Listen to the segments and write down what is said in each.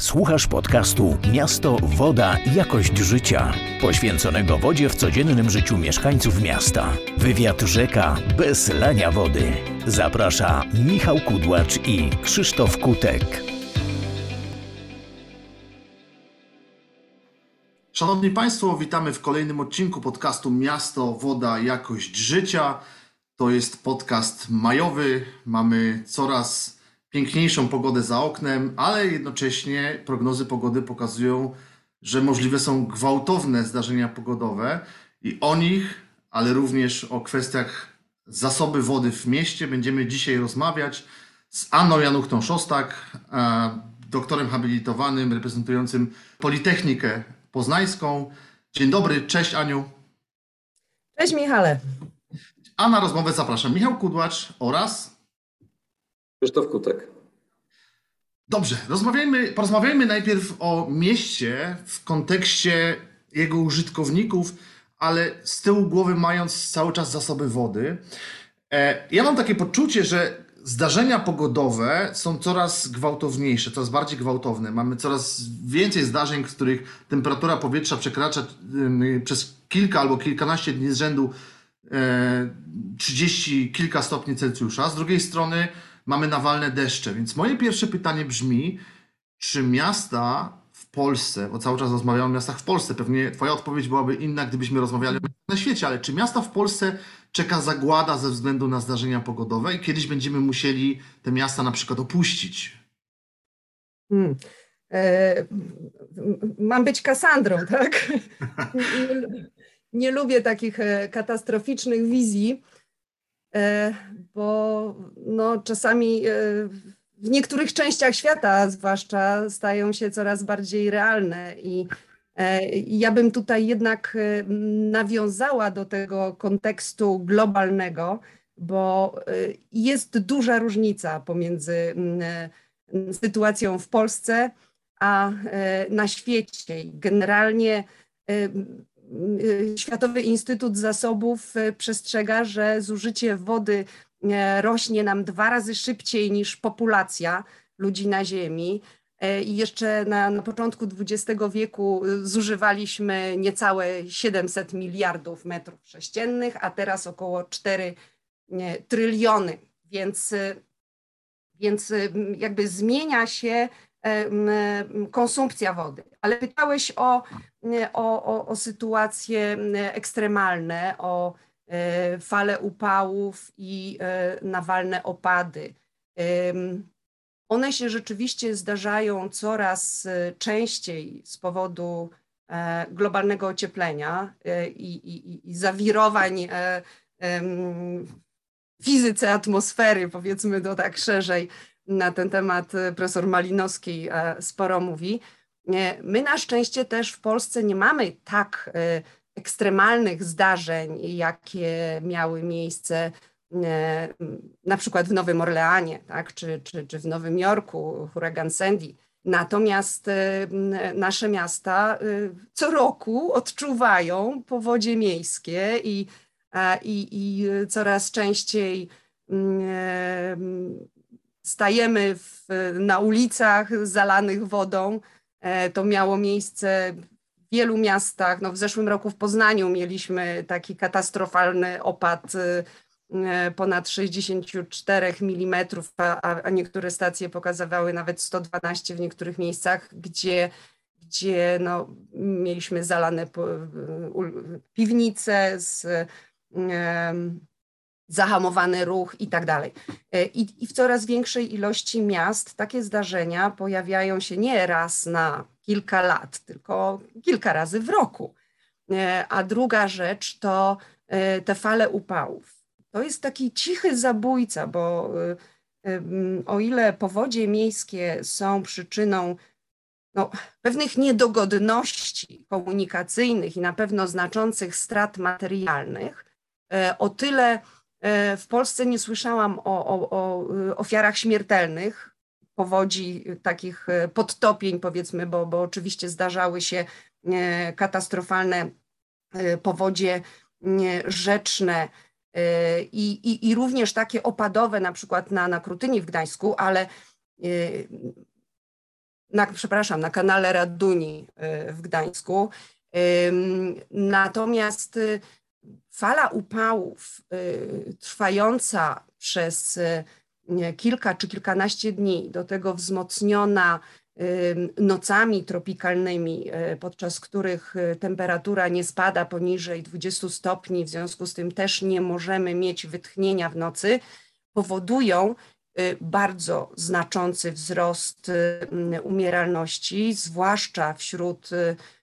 Słuchasz podcastu Miasto, Woda, Jakość Życia, poświęconego wodzie w codziennym życiu mieszkańców miasta. Wywiad rzeka bez lania wody. Zaprasza Michał Kudłacz i Krzysztof Kutek. Szanowni Państwo, witamy w kolejnym odcinku podcastu Miasto, Woda, Jakość Życia. To jest podcast majowy. Mamy coraz piękniejszą pogodę za oknem, ale jednocześnie prognozy pogody pokazują, że możliwe są gwałtowne zdarzenia pogodowe i o nich, ale również o kwestiach zasoby wody w mieście będziemy dzisiaj rozmawiać z Anną Januchtą-Szostak, doktorem habilitowanym reprezentującym Politechnikę Poznańską. Dzień dobry, cześć Aniu. Cześć Michale. A na rozmowę zapraszam Michał Kudłacz oraz Krzysztof Kutek. Dobrze, rozmawiajmy, porozmawiajmy najpierw o mieście w kontekście jego użytkowników, ale z tyłu głowy mając cały czas zasoby wody. E, ja mam takie poczucie, że zdarzenia pogodowe są coraz gwałtowniejsze, coraz bardziej gwałtowne. Mamy coraz więcej zdarzeń, w których temperatura powietrza przekracza przez kilka albo kilkanaście dni z rzędu 30 e, kilka stopni Celsjusza. Z drugiej strony mamy nawalne deszcze. Więc moje pierwsze pytanie brzmi, czy miasta w Polsce, bo cały czas rozmawiamy o miastach w Polsce, pewnie Twoja odpowiedź byłaby inna, gdybyśmy rozmawiali na świecie, ale czy miasta w Polsce czeka zagłada ze względu na zdarzenia pogodowe i kiedyś będziemy musieli te miasta na przykład opuścić? Hmm. E, mam być Kasandrą, tak? nie, nie lubię takich e, katastroficznych wizji. E, bo no, czasami e, w niektórych częściach świata, zwłaszcza, stają się coraz bardziej realne i e, ja bym tutaj jednak nawiązała do tego kontekstu globalnego, bo jest duża różnica pomiędzy sytuacją w Polsce a na świecie. Generalnie Światowy Instytut Zasobów y, przestrzega, że zużycie wody y, rośnie nam dwa razy szybciej niż populacja ludzi na Ziemi. I jeszcze na, na początku XX wieku zużywaliśmy niecałe 700 miliardów metrów sześciennych, a teraz około 4 nie, tryliony. Więc, więc jakby zmienia się konsumpcja wody. Ale pytałeś o, o, o, o sytuacje ekstremalne, o e, fale upałów i e, nawalne opady. One się rzeczywiście zdarzają coraz e, częściej z powodu globalnego ocieplenia i, i, i zawirowań w fizyce atmosfery, powiedzmy to tak szerzej, na ten temat e, profesor Malinowski e, sporo mówi. My na szczęście też w Polsce nie mamy tak e, ekstremalnych zdarzeń, jakie miały miejsce na przykład w Nowym Orleanie, tak, czy, czy, czy w Nowym Jorku, huragan Sandy. Natomiast nasze miasta co roku odczuwają powodzie miejskie i, i, i coraz częściej stajemy w, na ulicach zalanych wodą. E, to miało miejsce w wielu miastach. No w zeszłym roku w Poznaniu mieliśmy taki katastrofalny opad e, ponad 64 mm, a, a niektóre stacje pokazywały nawet 112 w niektórych miejscach, gdzie, gdzie no, mieliśmy zalane piwnice z zahamowany ruch i tak dalej. E, I, w coraz większej ilości miast takie zdarzenia pojawiają się nie raz na kilka lat, tylko kilka razy w roku. E, a druga rzecz to e, te fale upałów. To jest taki cichy zabójca, bo o ile powodzie miejskie są przyczyną no, pewnych niedogodności komunikacyjnych i na pewno znaczących strat materialnych, o tyle w Polsce nie słyszałam o, o, o y, ofiarach śmiertelnych, powodzi y, takich y, podtopień, powiedzmy, bo, bo oczywiście zdarzały się e, katastrofalne powodzie rzeczne i, i, i również takie opadowe, na przykład na, na Krutyni w Gdańsku, ale na, przepraszam, na kanale Raduni w Gdańsku. Natomiast fala upałów trwająca przez kilka czy kilkanaście dni, do tego wzmocniona nocami tropikalnymi, e, podczas których temperatura nie spada poniżej 20 stopni, w związku z tym też nie możemy mieć wytchnienia w nocy, powodują bardzo znaczący wzrost umieralności, zwłaszcza wśród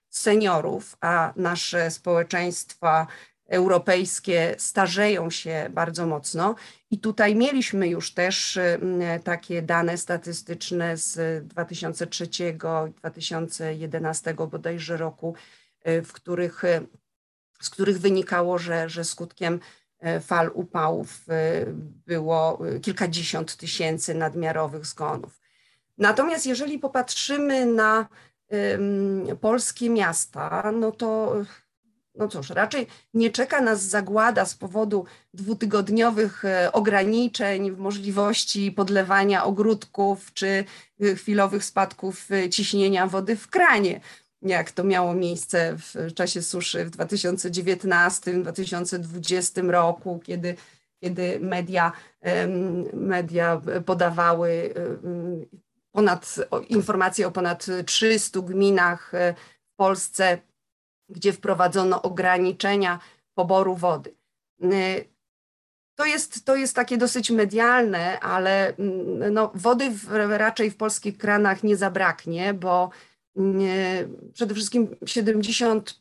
seniorów, a nasze społeczeństwa europejskie starzeją się bardzo mocno. I tutaj mieliśmy już też takie dane statystyczne z 2003 2011 bodajże roku, y, w których, y, z których wynikało, że, że skutkiem fal upałów było kilkadziesiąt tysięcy nadmiarowych zgonów. Natomiast jeżeli popatrzymy na polskie miasta, no to no cóż, raczej nie czeka nas zagłada z powodu dwutygodniowych e, ograniczeń w możliwości podlewania ogródków czy e, chwilowych spadków e, ciśnienia wody w kranie, jak to miało miejsce w czasie suszy w 2019-2020 roku, kiedy, kiedy media, media podawały ponad, informacje o ponad 300 gminach w Polsce gdzie wprowadzono ograniczenia poboru wody. Y, to jest, to jest takie dosyć medialne, ale mm, no, wody w, raczej w polskich kranach nie zabraknie, bo nie, y, przede wszystkim 70%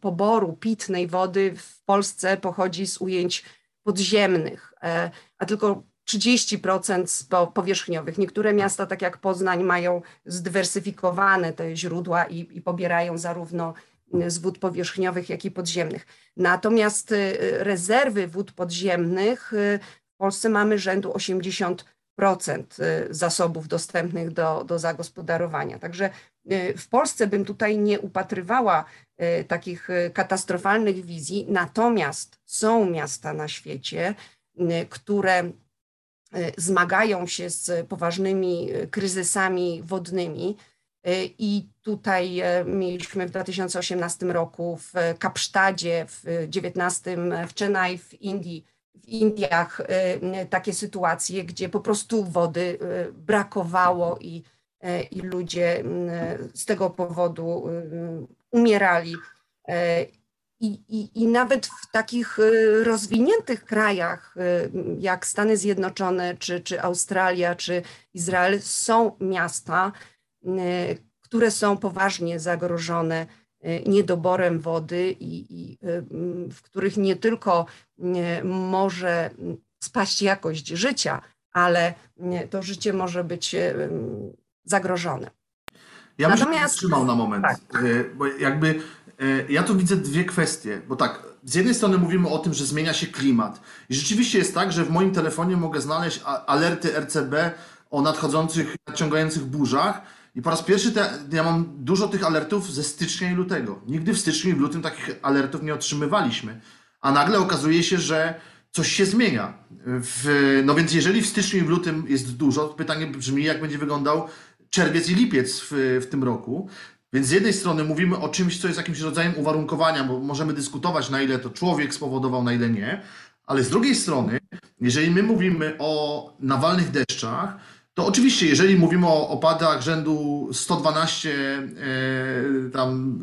poboru pitnej wody w Polsce pochodzi z ujęć podziemnych, e, a tylko 30% powierzchniowych. Niektóre miasta, tak jak Poznań, mają zdywersyfikowane te źródła i, i pobierają zarówno z wód powierzchniowych, jak i podziemnych. Natomiast y, rezerwy wód podziemnych y, w Polsce mamy rzędu 80% y, zasobów dostępnych do, do zagospodarowania. Także w Polsce bym tutaj nie upatrywała takich katastrofalnych wizji, natomiast są miasta na świecie, które zmagają się z poważnymi kryzysami wodnymi. I tutaj mieliśmy w 2018 roku w Kapsztadzie, w 19 w Chennai w Indii, w Indiach takie sytuacje, gdzie po prostu wody brakowało i, i ludzie z tego powodu umierali. I, i, I nawet w takich y, rozwiniętych krajach, y, jak Stany Zjednoczone, czy, czy Australia, czy Izrael, są miasta, y, które są poważnie zagrożone niedoborem wody i, i w których nie tylko może spaść jakość życia, ale to życie może być zagrożone. Ja bym Natomiast... się na moment, tak. bo jakby ja tu widzę dwie kwestie, bo tak, z jednej strony mówimy o tym, że zmienia się klimat. I rzeczywiście jest tak, że w moim telefonie mogę znaleźć alerty RCB o nadchodzących, nadciągających burzach. I po raz pierwszy te, ja mam dużo tych alertów ze stycznia i lutego. Nigdy w styczniu i w lutym takich alertów nie otrzymywaliśmy. A nagle okazuje się, że coś się zmienia. W, no więc jeżeli w styczniu i w lutym jest dużo, pytanie brzmi, jak będzie wyglądał czerwiec i lipiec w, w tym roku. Więc z jednej strony mówimy o czymś, co jest jakimś rodzajem uwarunkowania, bo możemy dyskutować, na ile to człowiek spowodował, na ile nie, ale z drugiej strony, jeżeli my mówimy o nawalnych deszczach, to oczywiście, jeżeli mówimy o opadach rzędu 112 e, tam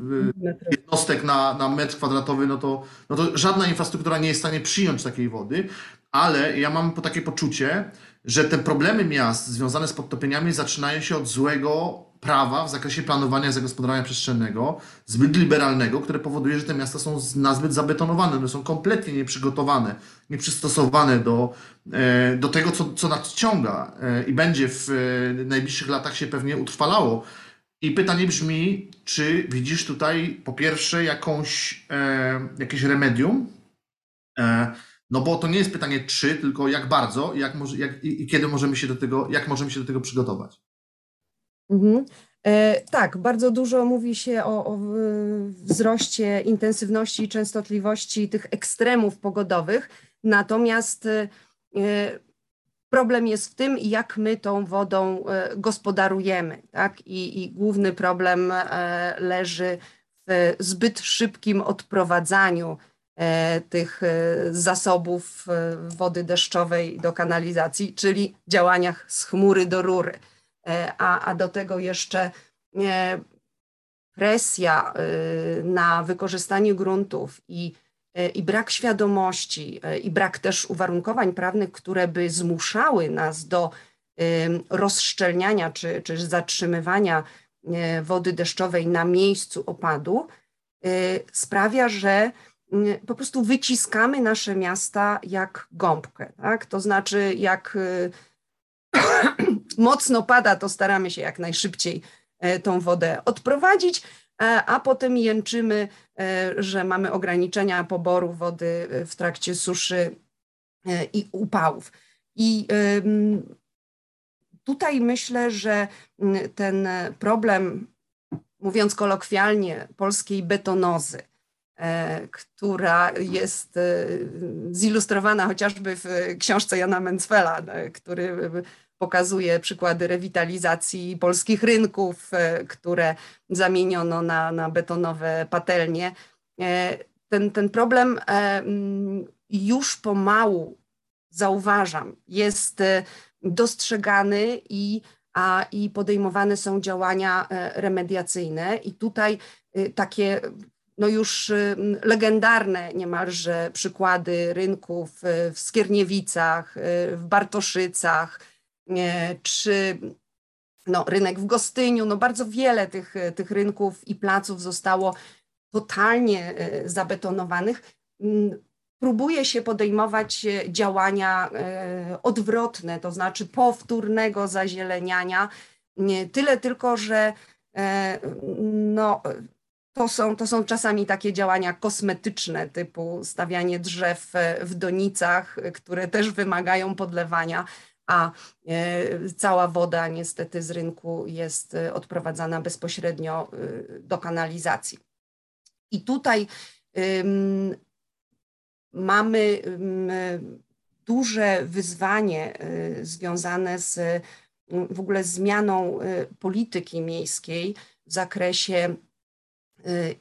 e, jednostek na, na metr kwadratowy, no to, no to żadna infrastruktura nie jest w stanie przyjąć takiej wody, ale ja mam takie poczucie, że te problemy miast związane z podtopieniami zaczynają się od złego prawa w zakresie planowania i zagospodarowania przestrzennego, zbyt liberalnego, które powoduje, że te miasta są nazbyt zabetonowane, one są kompletnie nieprzygotowane, nieprzystosowane do, e, do tego, co, co nadciąga e, i będzie w e, najbliższych latach się pewnie utrwalało. I pytanie brzmi, czy widzisz tutaj po pierwsze jakąś, jakieś remedium, no bo to nie jest pytanie czy, tylko jak bardzo jak jak, i, i kiedy możemy się do tego, jak możemy się do tego przygotować. Mhm. E, tak, bardzo dużo mówi się o, o, wzroście intensywności i częstotliwości tych ekstremów pogodowych, natomiast e, Problem jest w tym, jak my tą wodą gospodarujemy. Tak? I, I główny problem leży w zbyt szybkim odprowadzaniu tych zasobów wody deszczowej do kanalizacji, czyli działaniach z chmury do rury. A, a do tego jeszcze presja y, na wykorzystanie gruntów i, i brak świadomości, i brak też uwarunkowań prawnych, które by zmuszały nas do rozszczelniania czy, czy zatrzymywania wody deszczowej na miejscu opadu, sprawia, że po prostu wyciskamy nasze miasta jak gąbkę. Tak? To znaczy, jak mocno pada, to staramy się jak najszybciej E, tą wodę odprowadzić, e, a potem jęczymy, e, że mamy ograniczenia poboru wody w trakcie suszy i upałów. I tutaj myślę, że ten problem, mówiąc kolokwialnie, polskiej betonozy, która jest zilustrowana chociażby w książce Jana Mencfela, który pokazuje przykłady rewitalizacji polskich rynków, e, które zamieniono na, na betonowe patelnie. E, ten, ten problem e, mm, już pomału zauważam, jest dostrzegany i, a, i podejmowane są działania remediacyjne. I tutaj takie no już legendarne niemalże przykłady rynków w Skierniewicach, w Bartoszycach, czy no, rynek w Gostyniu, no bardzo wiele tych, tych rynków i placów zostało totalnie e, zabetonowanych. Mm, próbuje się podejmować e, działania e, odwrotne, to znaczy powtórnego zazieleniania. Tyle tylko, że no, to, są, to są czasami takie działania kosmetyczne, typu stawianie drzew w donicach, które też wymagają podlewania a e, cała woda niestety z rynku jest e, odprowadzana bezpośrednio e, do kanalizacji. I tutaj mamy duże wyzwanie związane z w ogóle zmianą polityki miejskiej w zakresie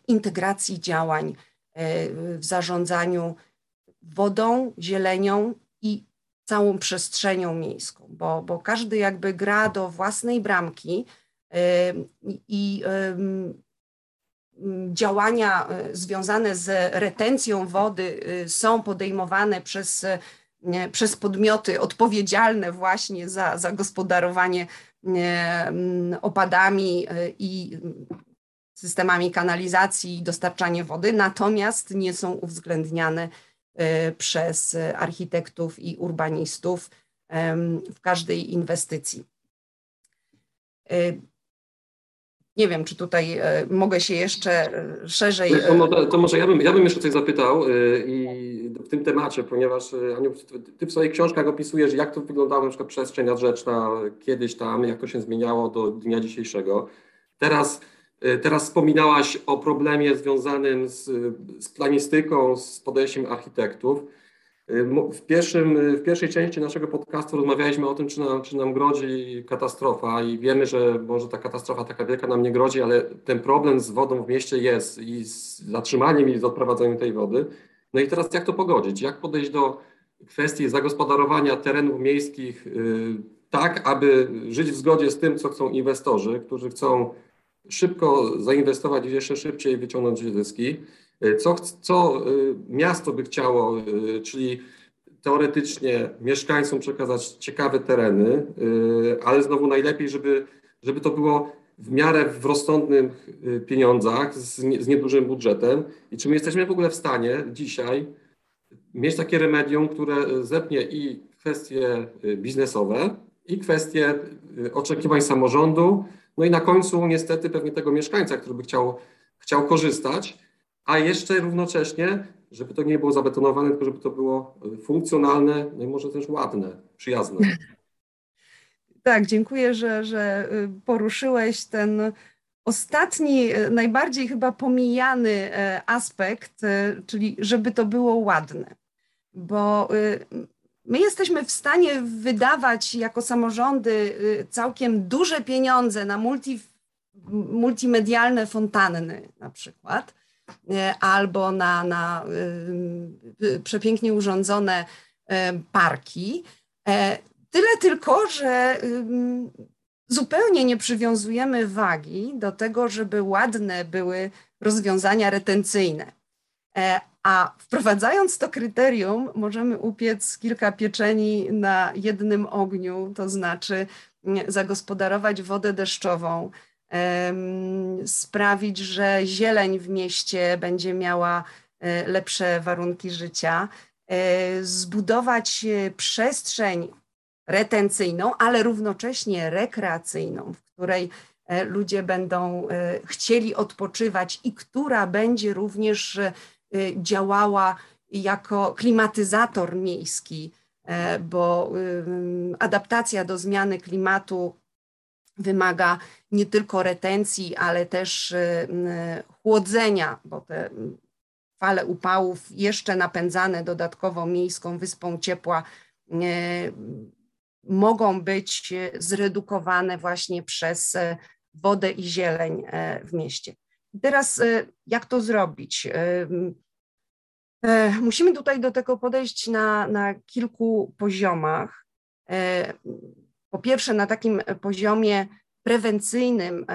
integracji działań w zarządzaniu wodą, zielenią i całą przestrzenią miejską, bo, bo każdy jakby gra do własnej bramki i działania e, związane z retencją wody e, są podejmowane przez, przez podmioty odpowiedzialne właśnie za, za gospodarowanie opadami i systemami kanalizacji i dostarczanie wody, natomiast nie są uwzględniane Y, przez architektów i urbanistów w każdej inwestycji. Y, nie wiem, czy tutaj e, mogę się jeszcze e, szerzej. To może, to może ja, bym, ja bym jeszcze coś zapytał y, i w tym temacie, ponieważ Aniu, ty w swoich książkach opisujesz, jak to wyglądała na przykład przestrzeń nadrzeczna kiedyś tam, jak to się zmieniało do dnia dzisiejszego. Teraz E, teraz wspominałaś o problemie związanym z, z planistyką, z podejściem architektów. E, w, pierwszym, w pierwszej części naszego podcastu rozmawialiśmy o tym, czy nam, czy nam grozi katastrofa i wiemy, że może ta katastrofa taka wielka nam nie grozi, ale ten problem z wodą w mieście jest i z zatrzymaniem i z odprowadzaniem tej wody. No i teraz jak to pogodzić? Jak podejść do kwestii zagospodarowania terenów miejskich y, tak, aby żyć w zgodzie z tym, co chcą inwestorzy, którzy chcą szybko zainwestować i jeszcze szybciej wyciągnąć zyski. Co, co y, miasto by chciało, y, czyli teoretycznie mieszkańcom przekazać ciekawe tereny, ale znowu najlepiej, żeby, żeby to było w miarę w rozsądnych pieniądzach, z, nie, z niedużym budżetem. I czy my jesteśmy w ogóle w stanie dzisiaj mieć takie remedium, które zepnie i kwestie biznesowe, i kwestie oczekiwań samorządu, no i na końcu niestety pewnie tego mieszkańca, który by chciał, chciał korzystać, a jeszcze równocześnie, żeby to nie było zabetonowane, tylko żeby to było funkcjonalne, no i może też ładne, przyjazne. Tak, dziękuję, że, że y, poruszyłeś ten ostatni, y, najbardziej chyba pomijany y, aspekt, czyli żeby to było ładne. Bo my jesteśmy w stanie wydawać jako samorządy całkiem duże pieniądze na multi, multimedialne fontanny na przykład, albo na, na przepięknie urządzone parki. Tyle tylko, że zupełnie nie przywiązujemy wagi do tego, żeby ładne były rozwiązania retencyjne. E, a wprowadzając to kryterium, możemy upiec kilka pieczeni na jednym ogniu, to znaczy zagospodarować wodę deszczową, sprawić, że zieleń w mieście będzie miała e, lepsze warunki życia, e, zbudować przestrzeń retencyjną, ale równocześnie rekreacyjną, w której e, ludzie będą e, chcieli odpoczywać i która będzie również e, działała jako klimatyzator miejski, bo adaptacja do zmiany klimatu wymaga nie tylko retencji, ale też chłodzenia, bo te fale upałów jeszcze napędzane dodatkowo miejską wyspą ciepła mogą być zredukowane właśnie przez e, wodę i zieleń e, w mieście. Teraz e, jak to zrobić? Musimy tutaj do tego podejść na, na kilku poziomach. Po pierwsze, na takim poziomie prewencyjnym,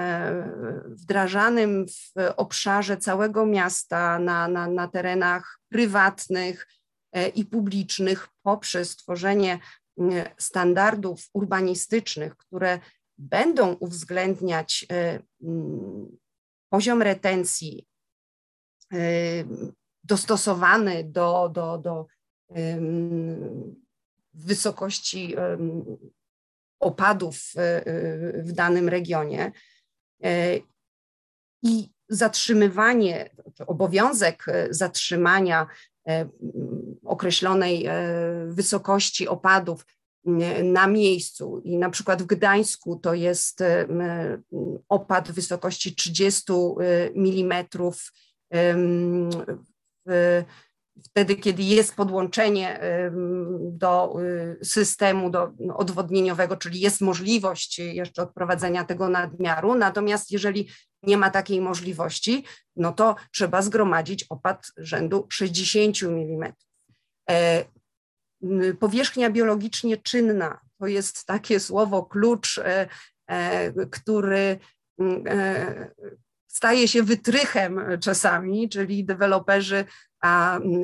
wdrażanym w obszarze całego miasta, na, na, na terenach prywatnych i publicznych, poprzez tworzenie standardów urbanistycznych, które będą uwzględniać e, poziom retencji e, dostosowany do, do, do wysokości opadów e, w danym regionie i zatrzymywanie, obowiązek zatrzymania określonej wysokości opadów na miejscu. I na przykład w Gdańsku to jest e, opad w wysokości 30 mm wtedy, kiedy jest podłączenie do y, systemu do odwodnieniowego, czyli jest możliwość jeszcze odprowadzenia tego nadmiaru. Natomiast jeżeli nie ma takiej możliwości, no to trzeba zgromadzić opad rzędu 60 mm. E, powierzchnia biologicznie czynna. To jest takie słowo klucz, e, e, który staje się wytrychem czasami, czyli deweloperzy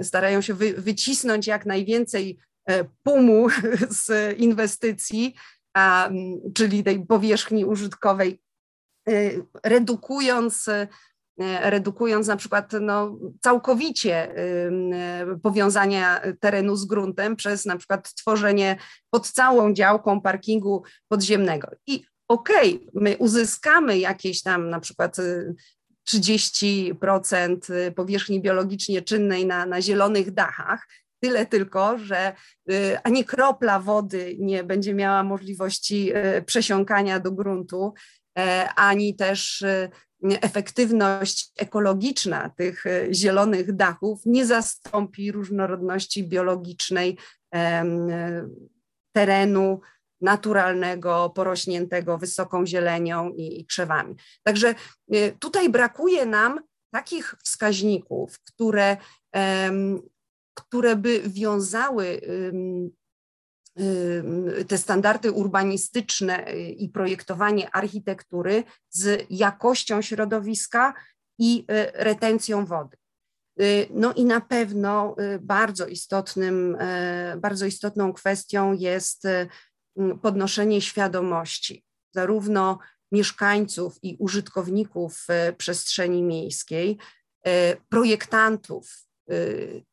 starają się wycisnąć jak najwięcej pumu z inwestycji, czyli tej powierzchni użytkowej Y, redukując, y, redukując na przykład no, całkowicie y, powiązania terenu z gruntem przez na przykład tworzenie pod całą działką parkingu podziemnego. I okej, okay, my uzyskamy jakieś tam na przykład 30% powierzchni biologicznie czynnej na, na zielonych dachach, Tyle tylko, że ani kropla wody nie będzie miała możliwości przesiąkania do gruntu, E, ani też e, efektywność ekologiczna tych e, zielonych dachów nie zastąpi różnorodności biologicznej terenu naturalnego, porośniętego wysoką zielenią i, krzewami. Także tutaj brakuje nam takich wskaźników, które, które by wiązały te standardy urbanistyczne y, i projektowanie architektury z jakością środowiska i y, retencją wody. Y, no i na pewno bardzo istotnym, bardzo istotną kwestią jest podnoszenie świadomości zarówno mieszkańców i użytkowników przestrzeni miejskiej, projektantów, Y,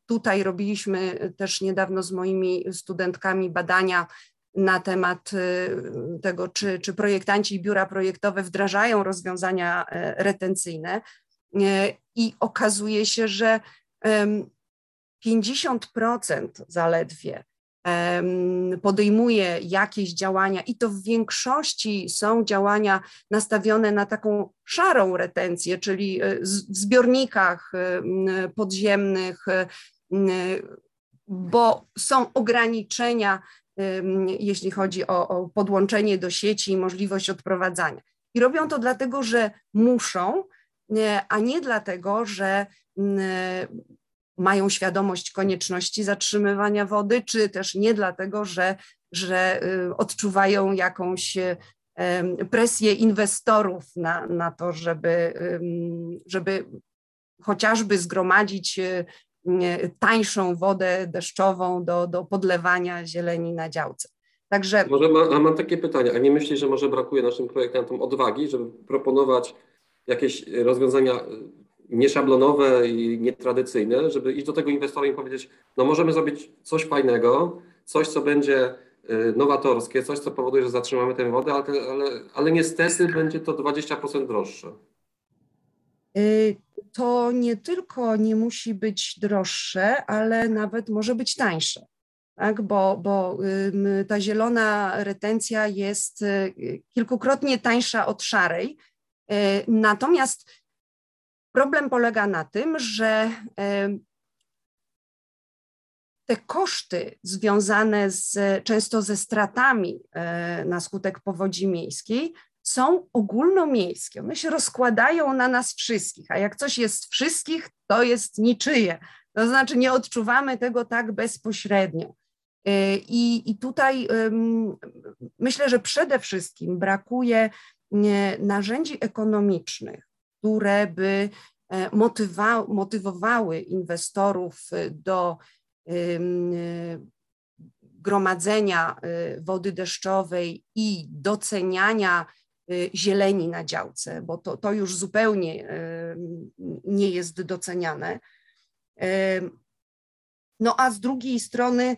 tutaj robiliśmy też niedawno z moimi studentkami badania na temat y, tego, czy, czy projektanci i biura projektowe wdrażają rozwiązania e, retencyjne. E, I okazuje się, że 50% zaledwie podejmuje jakieś działania i to w większości są działania nastawione na taką szarą retencję, czyli e, w zbiornikach e, podziemnych, e, bo są ograniczenia, jeśli chodzi o, o podłączenie do sieci i możliwość odprowadzania. I robią to dlatego, że muszą, a nie dlatego, że mają świadomość konieczności zatrzymywania wody, czy też nie dlatego, że, że y, odczuwają jakąś presję inwestorów na, na to, żeby, żeby chociażby zgromadzić y, tańszą wodę deszczową do, do podlewania zieleni na działce. Także... Może ma, a mam takie pytanie, a nie myślisz, że może brakuje naszym projektantom odwagi, żeby proponować jakieś rozwiązania y, nieszablonowe i nietradycyjne, żeby iść do tego inwestora i powiedzieć, no możemy zrobić coś fajnego, coś, co będzie y, nowatorskie, coś, co powoduje, że zatrzymamy tę wodę, ale, ale, ale niestety będzie to 20% droższe. Y, to nie tylko nie musi być droższe, ale nawet może być tańsze. Tak, bo, bo ta zielona retencja jest y, kilkukrotnie tańsza od szarej. Natomiast Problem polega na tym, że te koszty związane z, często ze stratami e, na skutek powodzi miejskiej są ogólnomiejskie. One się rozkładają na nas wszystkich, a jak coś jest wszystkich, to jest niczyje. To znaczy nie odczuwamy tego tak bezpośrednio. E, I, i tutaj myślę, że przede wszystkim brakuje narzędzi ekonomicznych, które by e, motywa, motywowały inwestorów e, do gromadzenia e, wody deszczowej i doceniania zieleni na działce, bo to, to już zupełnie nie jest doceniane. No a z drugiej strony,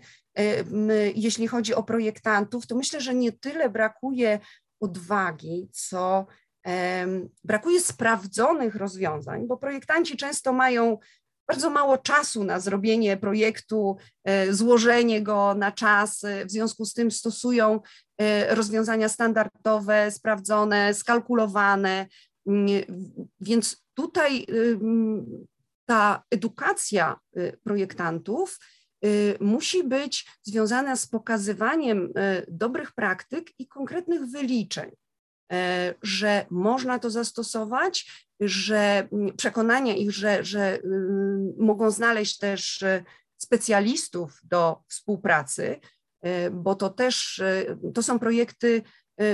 jeśli chodzi o projektantów, to myślę, że nie tyle brakuje odwagi, co Brakuje sprawdzonych rozwiązań, bo projektanci często mają bardzo mało czasu na zrobienie projektu, e, złożenie go na czas, e, w związku z tym stosują e, rozwiązania standardowe, sprawdzone, skalkulowane. Mm, więc tutaj ta edukacja projektantów musi być związana z pokazywaniem dobrych praktyk i konkretnych wyliczeń. E, że można to zastosować, że mm, przekonania ich, że, że mm, mogą znaleźć też e, specjalistów do współpracy, e, bo to też to są projekty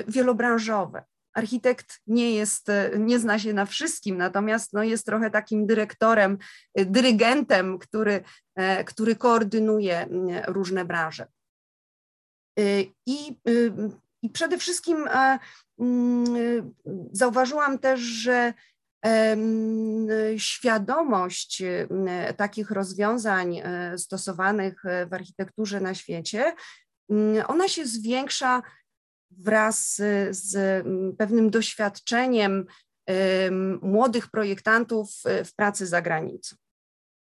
wielobranżowe. Architekt nie jest, nie zna się na wszystkim, natomiast no jest trochę takim dyrektorem, dyrygentem, który, który koordynuje mm, różne branże. I i przede wszystkim e, mm, zauważyłam też, że świadomość takich rozwiązań e, stosowanych w architekturze na świecie, ona się zwiększa wraz z pewnym doświadczeniem młodych projektantów w pracy za granicą,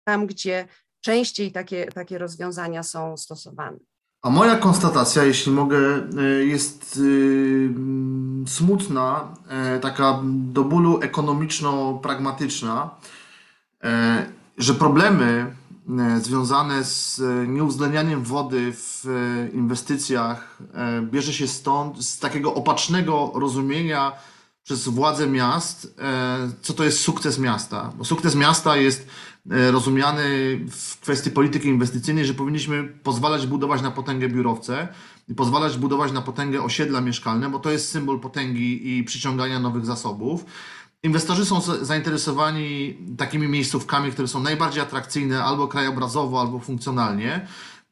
tam gdzie częściej takie, takie rozwiązania są stosowane. A moja konstatacja, jeśli mogę, e, jest y, smutna, e, taka do bólu ekonomiczno-pragmatyczna, e, że problemy związane z nieuwzględnianiem wody w inwestycjach bierze się stąd, z takiego opacznego rozumienia przez władze miast, co to jest sukces miasta. Bo sukces miasta jest E, rozumiany w kwestii polityki inwestycyjnej, że powinniśmy pozwalać budować na potęgę biurowce i pozwalać budować na potęgę osiedla mieszkalne, bo to jest symbol potęgi i przyciągania nowych zasobów. Inwestorzy są zainteresowani takimi miejscówkami, które są najbardziej atrakcyjne albo krajobrazowo, albo funkcjonalnie.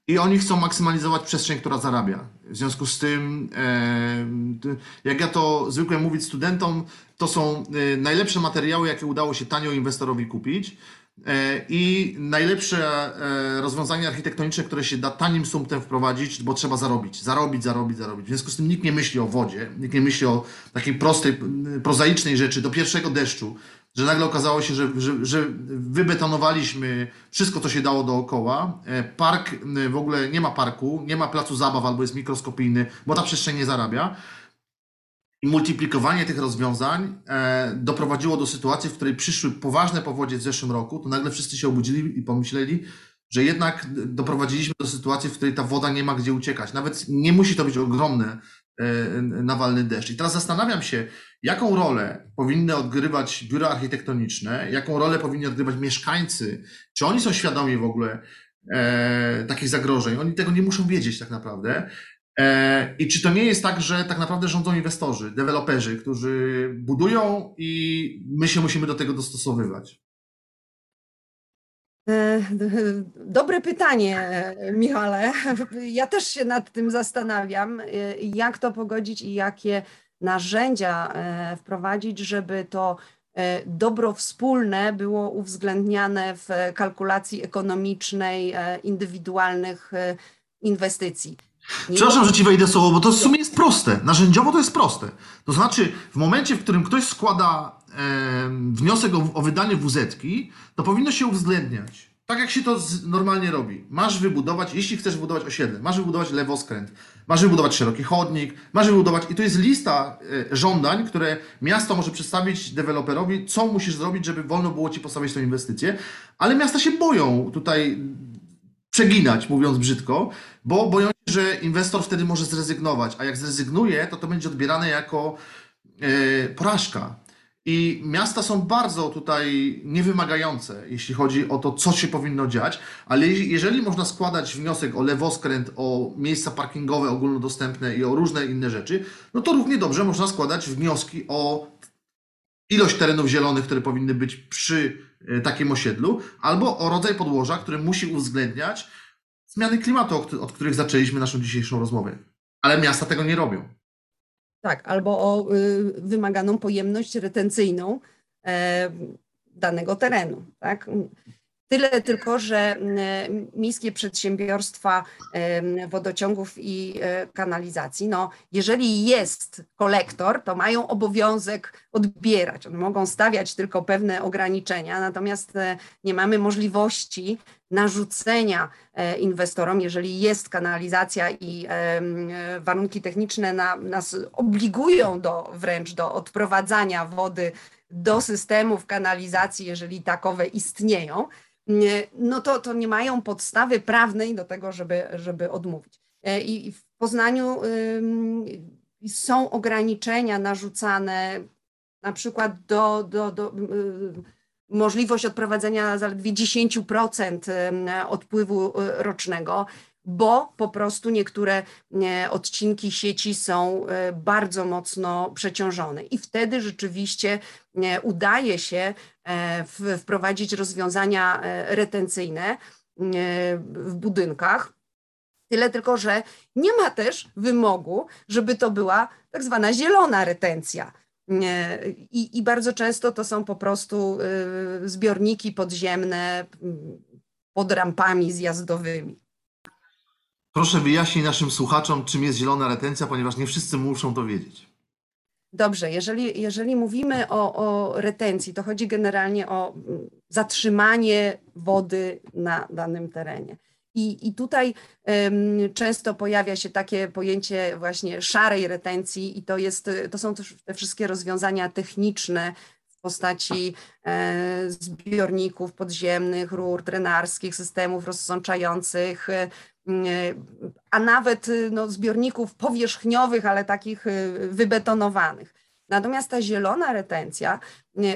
I oni chcą maksymalizować przestrzeń, która zarabia. W związku z tym, e, jak ja to zwykle mówić studentom, to są e, najlepsze materiały, jakie udało się tanio inwestorowi kupić. E, I najlepsze rozwiązanie architektoniczne, które się da tanim sumptem wprowadzić, bo trzeba zarobić, zarobić, zarobić, zarobić. W związku z tym nikt nie myśli o wodzie, nikt nie myśli o takiej prostej, prozaicznej rzeczy do pierwszego deszczu, że nagle okazało się, że, że, że wybetonowaliśmy wszystko, co się dało dookoła. E, park, w ogóle nie ma parku, nie ma placu zabaw albo jest mikroskopijny, bo ta przestrzeń nie zarabia. I multiplikowanie tych rozwiązań e, doprowadziło do sytuacji, w której przyszły poważne powodzie w zeszłym roku, to nagle wszyscy się obudzili i pomyśleli, że jednak doprowadziliśmy do sytuacji, w której ta woda nie ma gdzie uciekać. Nawet nie musi to być ogromny e, nawalny deszcz. I teraz zastanawiam się, jaką rolę powinny odgrywać biura architektoniczne, jaką rolę powinni odgrywać mieszkańcy, czy oni są świadomi w ogóle e, takich zagrożeń. Oni tego nie muszą wiedzieć tak naprawdę. E, I czy to nie jest tak, że tak naprawdę rządzą inwestorzy, deweloperzy, którzy budują i my się musimy do tego dostosowywać? E, dobre pytanie, Michale. Ja też się nad tym zastanawiam, e, jak to pogodzić i jakie narzędzia wprowadzić, żeby to dobro wspólne było uwzględniane w kalkulacji ekonomicznej indywidualnych inwestycji. Przepraszam, że ci wejdę słowo, bo to w sumie jest proste. Narzędziowo to jest proste. To znaczy, w momencie, w którym ktoś składa e, wniosek o, o wydanie wz to powinno się uwzględniać. Tak jak się to normalnie robi. Masz wybudować, jeśli chcesz wybudować osiedle, masz wybudować lewoskręt, masz wybudować szeroki chodnik, masz wybudować, i to jest lista e, żądań, które miasto może przedstawić deweloperowi, co musisz zrobić, żeby wolno było ci postawić tę inwestycję, ale miasta się boją tutaj przeginać, mówiąc brzydko, bo boją się, że inwestor wtedy może zrezygnować, a jak zrezygnuje, to to będzie odbierane jako e, porażka. I miasta są bardzo tutaj niewymagające, jeśli chodzi o to, co się powinno dziać, ale jeżeli można składać wniosek o lewoskręt, o miejsca parkingowe ogólnodostępne i o różne inne rzeczy, no to równie dobrze można składać wnioski o ilość terenów zielonych, które powinny być przy e, takim osiedlu, albo o rodzaj podłoża, który musi uwzględniać zmiany klimatu, od których zaczęliśmy naszą dzisiejszą rozmowę. Ale miasta tego nie robią. Tak, albo o y, wymaganą pojemność retencyjną e, danego terenu. Tak? Tyle tylko, że miejskie przedsiębiorstwa wodociągów i kanalizacji, no, jeżeli jest kolektor, to mają obowiązek odbierać. One mogą stawiać tylko pewne ograniczenia, natomiast nie mamy możliwości narzucenia e, inwestorom, jeżeli jest kanalizacja i warunki techniczne na, nas obligują do, wręcz do odprowadzania wody do systemów kanalizacji, jeżeli takowe istnieją, no to, to nie mają podstawy prawnej do tego, żeby, żeby odmówić. E, I w Poznaniu są ograniczenia narzucane na przykład do, do, do możliwość odprowadzenia zaledwie 10% odpływu e, rocznego, bo po prostu niektóre odcinki sieci są e, bardzo mocno przeciążone. I wtedy rzeczywiście udaje się e, wprowadzić rozwiązania retencyjne w budynkach. Tyle tylko, że nie ma też wymogu, żeby to była tak zwana zielona retencja. I, I, bardzo często to są po prostu y, zbiorniki podziemne mm, pod rampami zjazdowymi. Proszę wyjaśnij naszym słuchaczom, czym jest zielona retencja, ponieważ nie wszyscy muszą to wiedzieć. Dobrze, jeżeli, jeżeli mówimy o, o retencji, to chodzi generalnie o mm, zatrzymanie wody na danym terenie. I, I tutaj um, często pojawia się takie pojęcie właśnie szarej retencji, i to, jest, to są te wszystkie rozwiązania techniczne w postaci e, zbiorników podziemnych, rur drenarskich, systemów rozsączających, e, a nawet no, zbiorników powierzchniowych, ale takich e, wybetonowanych. Natomiast ta zielona retencja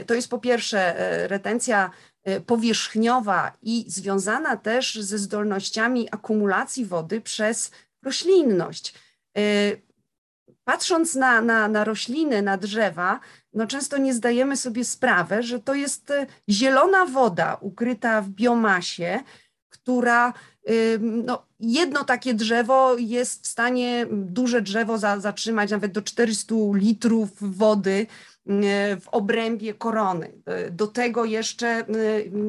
to jest po pierwsze e, retencja E, powierzchniowa i związana też ze zdolnościami akumulacji wody przez roślinność. E, patrząc na, na, na rośliny, na drzewa, no często nie zdajemy sobie sprawy, że to jest e, zielona woda ukryta w biomasie, która no, jedno takie drzewo jest w stanie, duże drzewo za, zatrzymać nawet do 400 litrów wody w obrębie korony. E, do tego jeszcze e,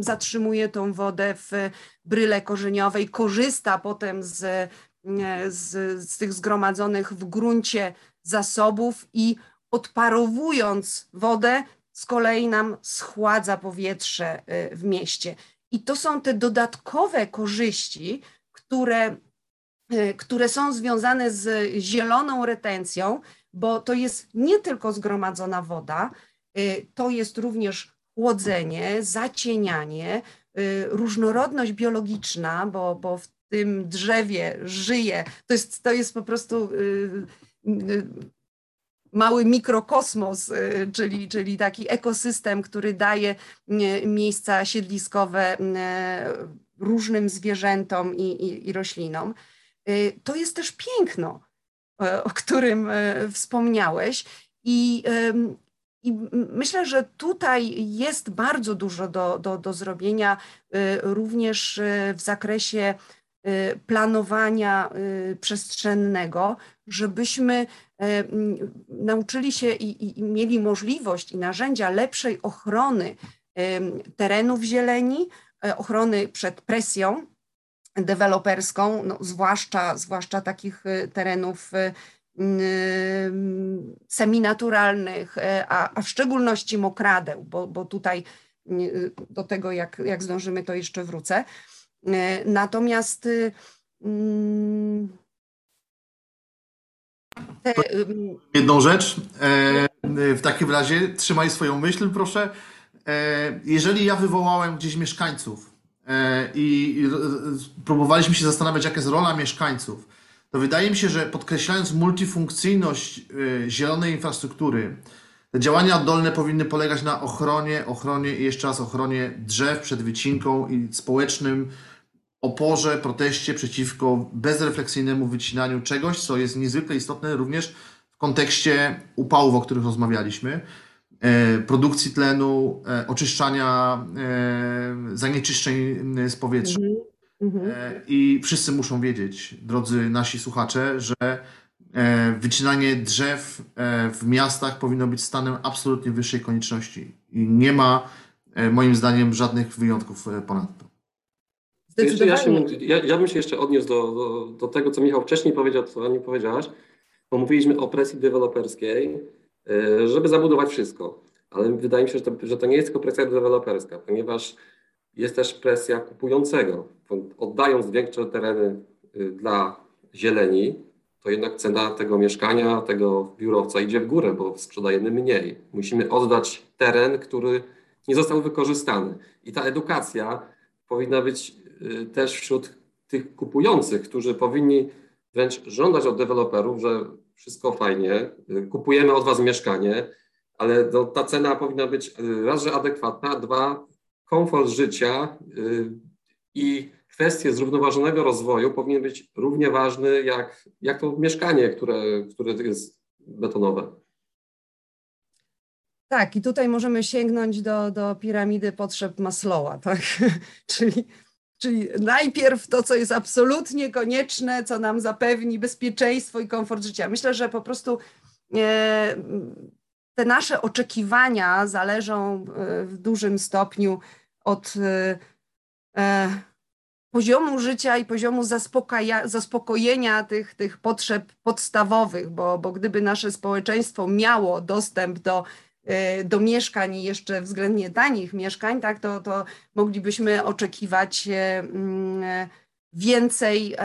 zatrzymuje tą wodę w bryle korzeniowej, korzysta potem z, z, z tych zgromadzonych w gruncie zasobów i odparowując wodę, z kolei nam schładza powietrze w mieście. I to są te dodatkowe korzyści, które, które są związane z zieloną retencją, bo to jest nie tylko zgromadzona woda, y, to jest również chłodzenie, zacienianie, różnorodność biologiczna, bo, bo w tym drzewie żyje, to jest, to jest po prostu mały mikrokosmos, czyli, czyli taki ekosystem, który daje miejsca siedliskowe różnym zwierzętom i, i, i roślinom. To jest też piękno, o którym wspomniałeś. I, i myślę, że tutaj jest bardzo dużo do, do, do zrobienia, y, również w zakresie planowania przestrzennego, żebyśmy nauczyli się i, i, mieli możliwość i narzędzia lepszej ochrony terenów zieleni, ochrony przed presją deweloperską, no, zwłaszcza, zwłaszcza takich terenów seminaturalnych, e, a, a w szczególności mokradeł, bo, bo tutaj do tego, jak, jak zdążymy, to jeszcze wrócę. E, natomiast te... Jedną rzecz. E, w takim razie trzymaj swoją myśl, proszę. Jeżeli ja wywołałem gdzieś mieszkańców i próbowaliśmy się zastanawiać, jaka jest rola mieszkańców, to wydaje mi się, że podkreślając multifunkcyjność y, zielonej infrastruktury, te działania oddolne powinny polegać na ochronie, ochronie i jeszcze raz ochronie drzew przed wycinką i społecznym oporze, proteście przeciwko bezrefleksyjnemu wycinaniu czegoś, co jest niezwykle istotne również w kontekście upałów, o których rozmawialiśmy, e, produkcji tlenu, e, oczyszczania e, zanieczyszczeń z powietrza. Mhm. Mhm. E, I wszyscy muszą wiedzieć, drodzy nasi słuchacze, że e, wycinanie drzew e, w miastach powinno być stanem absolutnie wyższej konieczności. I nie ma moim zdaniem żadnych wyjątków ponadto. Ja, się, ja, ja, bym się jeszcze odniósł do, do, do, tego, co Michał wcześniej powiedział, co nie powiedziałaś, bo mówiliśmy o presji deweloperskiej, żeby zabudować wszystko. Ale wydaje mi się, że to, że to nie jest tylko presja deweloperska, ponieważ jest też presja kupującego. Oddając większe tereny y, dla zieleni, to jednak cena tego mieszkania, tego biurowca idzie w górę, bo sprzedajemy mniej. Musimy oddać teren, który nie został wykorzystany. I ta edukacja powinna być y, też wśród tych kupujących, którzy powinni wręcz żądać od deweloperów, że wszystko fajnie, kupujemy od Was mieszkanie, ale no, ta cena powinna być raz, że adekwatna, dwa, komfort życia y, i kwestie zrównoważonego rozwoju powinien być równie ważny jak, jak to mieszkanie, które, które jest betonowe. Tak, i tutaj możemy sięgnąć do, do piramidy potrzeb Maslowa, tak? czyli, czyli najpierw to, co jest absolutnie konieczne, co nam zapewni bezpieczeństwo i komfort życia. Myślę, że po prostu e, te nasze oczekiwania zależą e, w dużym stopniu od e, poziomu życia i poziomu zaspokojenia tych, tych potrzeb podstawowych, bo, bo gdyby nasze społeczeństwo miało dostęp do, do mieszkań, jeszcze względnie tanich mieszkań, tak, to, to moglibyśmy oczekiwać mm, więcej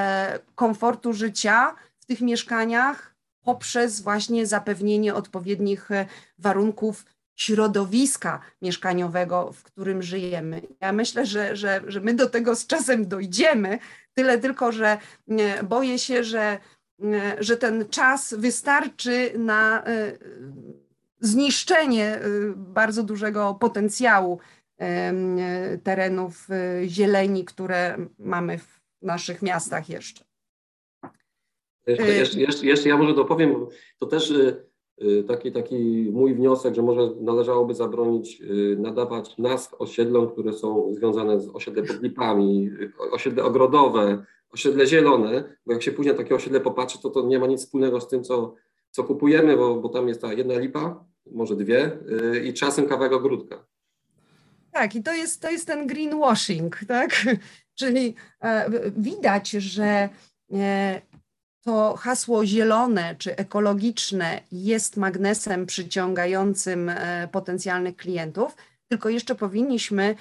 komfortu życia w tych mieszkaniach, poprzez właśnie zapewnienie odpowiednich e, warunków środowiska mieszkaniowego, w którym żyjemy. Ja myślę, że, że, że my do tego z czasem dojdziemy, tyle tylko, że e, boję się, że, e, że ten czas wystarczy na zniszczenie bardzo dużego potencjału terenów zieleni, które mamy w naszych miastach jeszcze. Jeszcze, y, jeszcze, jeszcze, jeszcze ja może dopowiem, to też y, y, taki, taki mój wniosek, że może należałoby zabronić nadawać nazw osiedlom, które są związane z osiedle pod lipami, osiedle ogrodowe, osiedle zielone, bo jak się później na takie osiedle popatrzy, to to nie ma nic wspólnego z tym, co, co kupujemy, bo, bo tam jest ta jedna lipa, może dwie i czasem kawałek ogródka. Tak, i to jest, to jest ten greenwashing, tak? Czyli e, widać, że e, to hasło zielone czy ekologiczne jest magnesem przyciągającym e, potencjalnych klientów, tylko jeszcze powinniśmy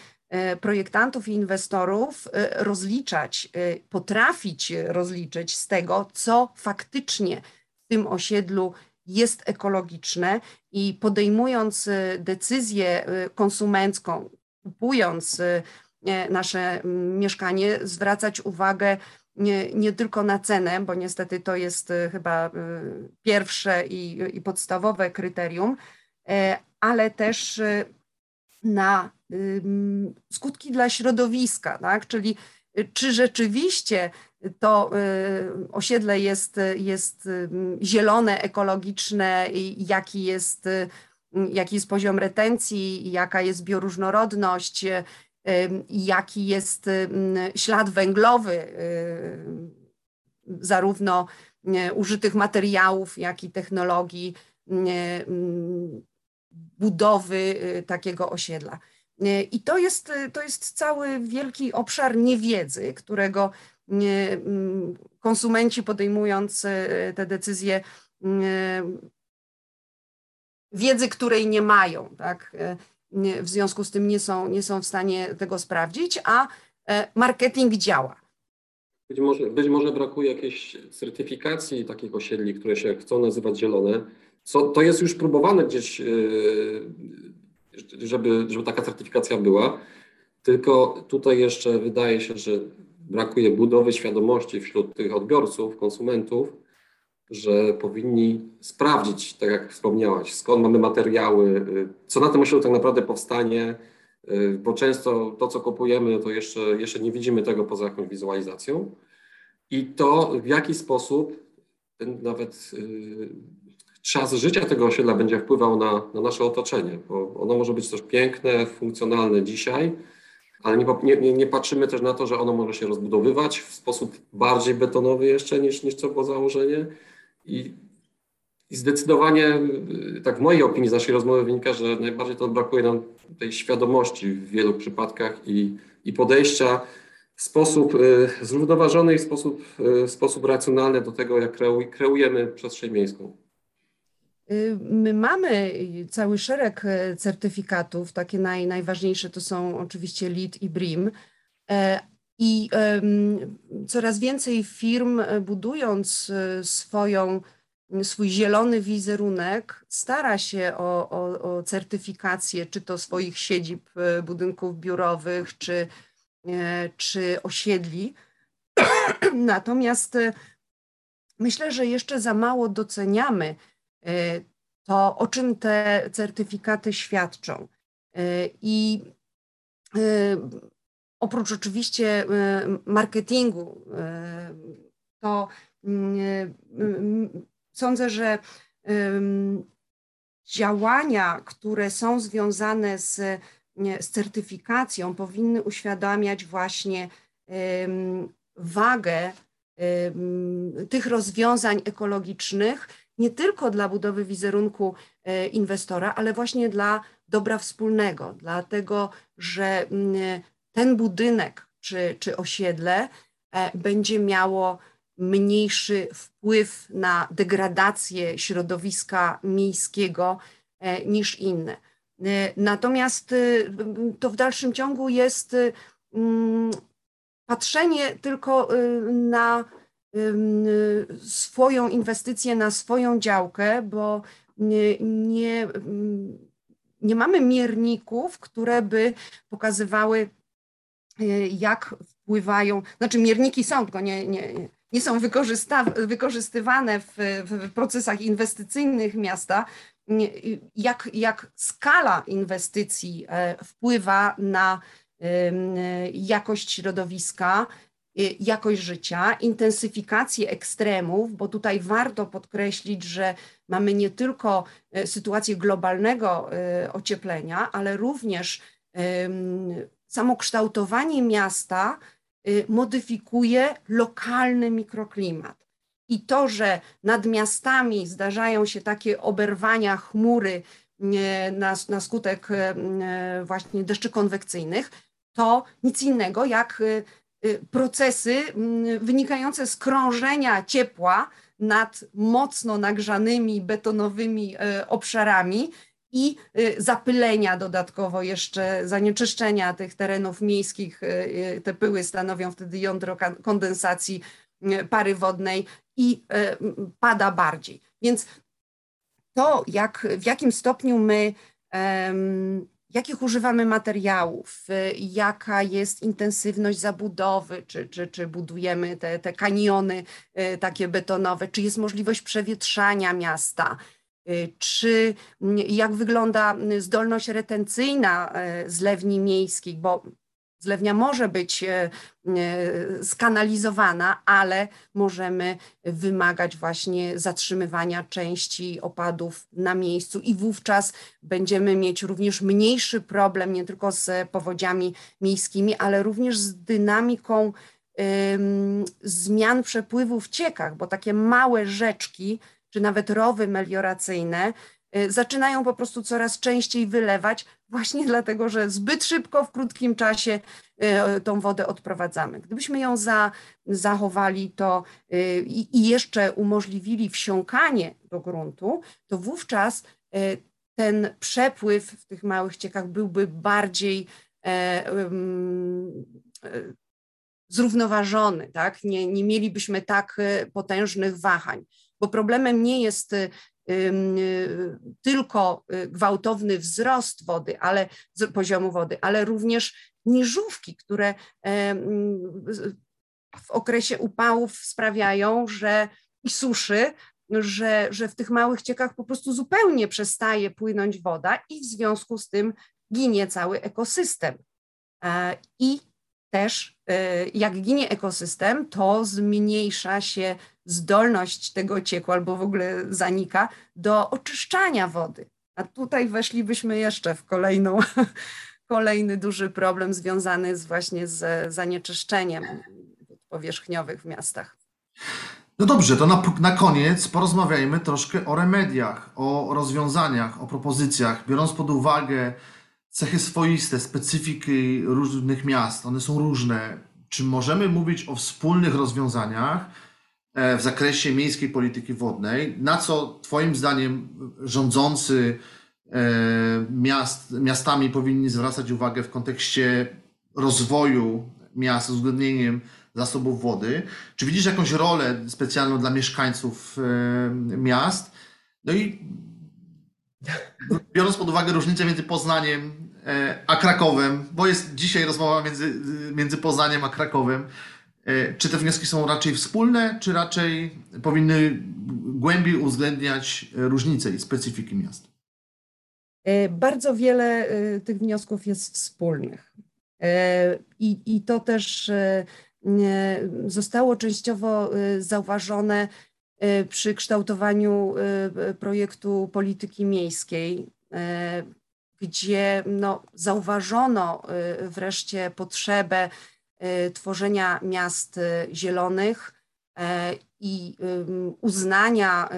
projektantów i inwestorów rozliczać, potrafić rozliczyć z tego, co faktycznie w tym osiedlu jest ekologiczne i podejmując decyzję konsumencką, kupując nasze mieszkanie, zwracać uwagę nie, nie tylko na cenę, bo niestety to jest chyba pierwsze i, i podstawowe kryterium, ale też na skutki dla środowiska, tak? czyli y, czy rzeczywiście to y, osiedle jest, jest zielone, ekologiczne, jaki jest, y, jaki jest poziom retencji, jaka jest bioróżnorodność, jaki jest ślad węglowy zarówno użytych materiałów, jak i technologii budowy y, takiego osiedla. Y, I to jest, y, to jest cały wielki obszar niewiedzy, którego mm, konsumenci podejmując te decyzje, wiedzy, której nie mają, tak? w związku z tym nie są, nie są w stanie tego sprawdzić, a e, marketing działa. Być może, być może brakuje jakiejś certyfikacji takich osiedli, które się chcą nazywać zielone co, to jest już próbowane gdzieś, e, żeby, żeby taka certyfikacja była. Tylko tutaj jeszcze wydaje się, że brakuje budowy świadomości wśród tych odbiorców, konsumentów, że powinni sprawdzić, tak jak wspomniałaś, skąd mamy materiały, co na tym osiedlu tak naprawdę powstanie, bo często to, co kupujemy, to jeszcze, jeszcze nie widzimy tego poza jakąś wizualizacją. I to, w jaki sposób ten nawet czas życia tego osiedla będzie wpływał na, na nasze otoczenie, bo ono może być też piękne, funkcjonalne dzisiaj, ale nie, nie, nie, patrzymy też na to, że ono może się rozbudowywać w sposób bardziej betonowy jeszcze niż, niż co było założenie. I, I zdecydowanie, tak w mojej opinii z naszej rozmowy wynika, że najbardziej to brakuje nam tej świadomości w wielu przypadkach i, i podejścia w sposób y, zrównoważony i w sposób, y, sposób racjonalny do tego, jak kreujemy przestrzeń miejską. Y, my mamy cały szereg e, certyfikatów, takie naj, najważniejsze to są oczywiście LEED i BRIM. E, I coraz więcej firm, e, budując swoją, swój zielony wizerunek, stara się o, o, o certyfikację, czy to swoich siedzib, budynków biurowych, czy, czy osiedli. Natomiast myślę, że jeszcze za mało doceniamy to o czym te certyfikaty świadczą. Y, I y, oprócz oczywiście marketingu, to sądzę, że działania, które są związane z, z certyfikacją, powinny uświadamiać właśnie wagę tych rozwiązań ekologicznych nie tylko dla budowy wizerunku e, inwestora, ale właśnie dla dobra wspólnego, dlatego że mm, ten budynek czy, czy osiedle e, będzie miało mniejszy wpływ na degradację środowiska miejskiego e, niż inne. Natomiast to w dalszym ciągu jest mm, patrzenie tylko na swoją inwestycję na swoją działkę, bo nie, nie, nie mamy mierników, które by pokazywały, e, jak wpływają, znaczy mierniki są, tylko nie, nie, nie są wykorzystywane w, w procesach inwestycyjnych miasta, jak, jak skala inwestycji e, wpływa na jakość środowiska, Y, jakość życia, intensyfikację ekstremów, bo tutaj warto podkreślić, że mamy nie tylko y, sytuację globalnego y, ocieplenia, ale również samo kształtowanie miasta modyfikuje lokalny mikroklimat. I to, że nad miastami zdarzają się takie oberwania chmury na, na skutek właśnie deszczy konwekcyjnych, to nic innego jak Y, procesy mm, wynikające z krążenia ciepła nad mocno nagrzanymi betonowymi y, obszarami i y, zapylenia dodatkowo jeszcze, zanieczyszczenia tych terenów miejskich. Te pyły stanowią wtedy jądro kondensacji pary wodnej i pada bardziej. Więc to, jak, w jakim stopniu my jakich używamy materiałów, jaka jest intensywność zabudowy, czy, czy, czy budujemy te, te kaniony takie betonowe, czy jest możliwość przewietrzania miasta, czy jak wygląda zdolność retencyjna zlewni miejskiej, bo Zlewnia może być e, e, skanalizowana, ale możemy wymagać właśnie zatrzymywania części opadów na miejscu i wówczas będziemy mieć również mniejszy problem nie tylko z powodziami miejskimi, ale również z dynamiką zmian przepływu w ciekach, bo takie małe rzeczki, czy nawet rowy melioracyjne, zaczynają po prostu coraz częściej wylewać, właśnie dlatego, że zbyt szybko, w krótkim czasie y, tą wodę odprowadzamy. Gdybyśmy ją za, zachowali to y, i, i jeszcze umożliwili wsiąkanie do gruntu, to wówczas ten przepływ w tych małych ciekach byłby bardziej e, e, zrównoważony, tak? Nie, nie mielibyśmy tak potężnych wahań, bo problemem nie jest Y, tylko y, gwałtowny wzrost wody, ale poziomu wody, ale również niżówki, które w okresie upałów sprawiają, że i suszy, że, że w tych małych ciekach po prostu zupełnie przestaje płynąć woda i w związku z tym ginie cały ekosystem. E, I też e, jak ginie ekosystem, to zmniejsza się zdolność tego cieku albo w ogóle zanika do oczyszczania wody. A tutaj weszlibyśmy jeszcze w kolejną, kolejny duży problem związany z właśnie z zanieczyszczeniem powierzchniowych w miastach. No dobrze, to na, na koniec porozmawiajmy troszkę o remediach, o rozwiązaniach, o propozycjach, biorąc pod uwagę cechy swoiste, specyfiki różnych miast, one są różne. Czy możemy mówić o wspólnych rozwiązaniach w zakresie miejskiej polityki wodnej? Na co Twoim zdaniem rządzący e, miast, miastami powinni zwracać uwagę w kontekście rozwoju miast uwzględnieniem zasobów wody? Czy widzisz jakąś rolę specjalną dla mieszkańców e, miast? No i biorąc pod uwagę różnicę między Poznaniem E, a Krakowem, bo jest dzisiaj rozmowa między, między Poznaniem a Krakowem. E, czy te wnioski są raczej wspólne, czy raczej powinny głębiej uwzględniać różnice i specyfiki miast? E, bardzo wiele tych wniosków jest wspólnych. I, i to też zostało częściowo zauważone przy kształtowaniu projektu polityki miejskiej gdzie no, zauważono wreszcie potrzebę tworzenia miast y, zielonych i uznania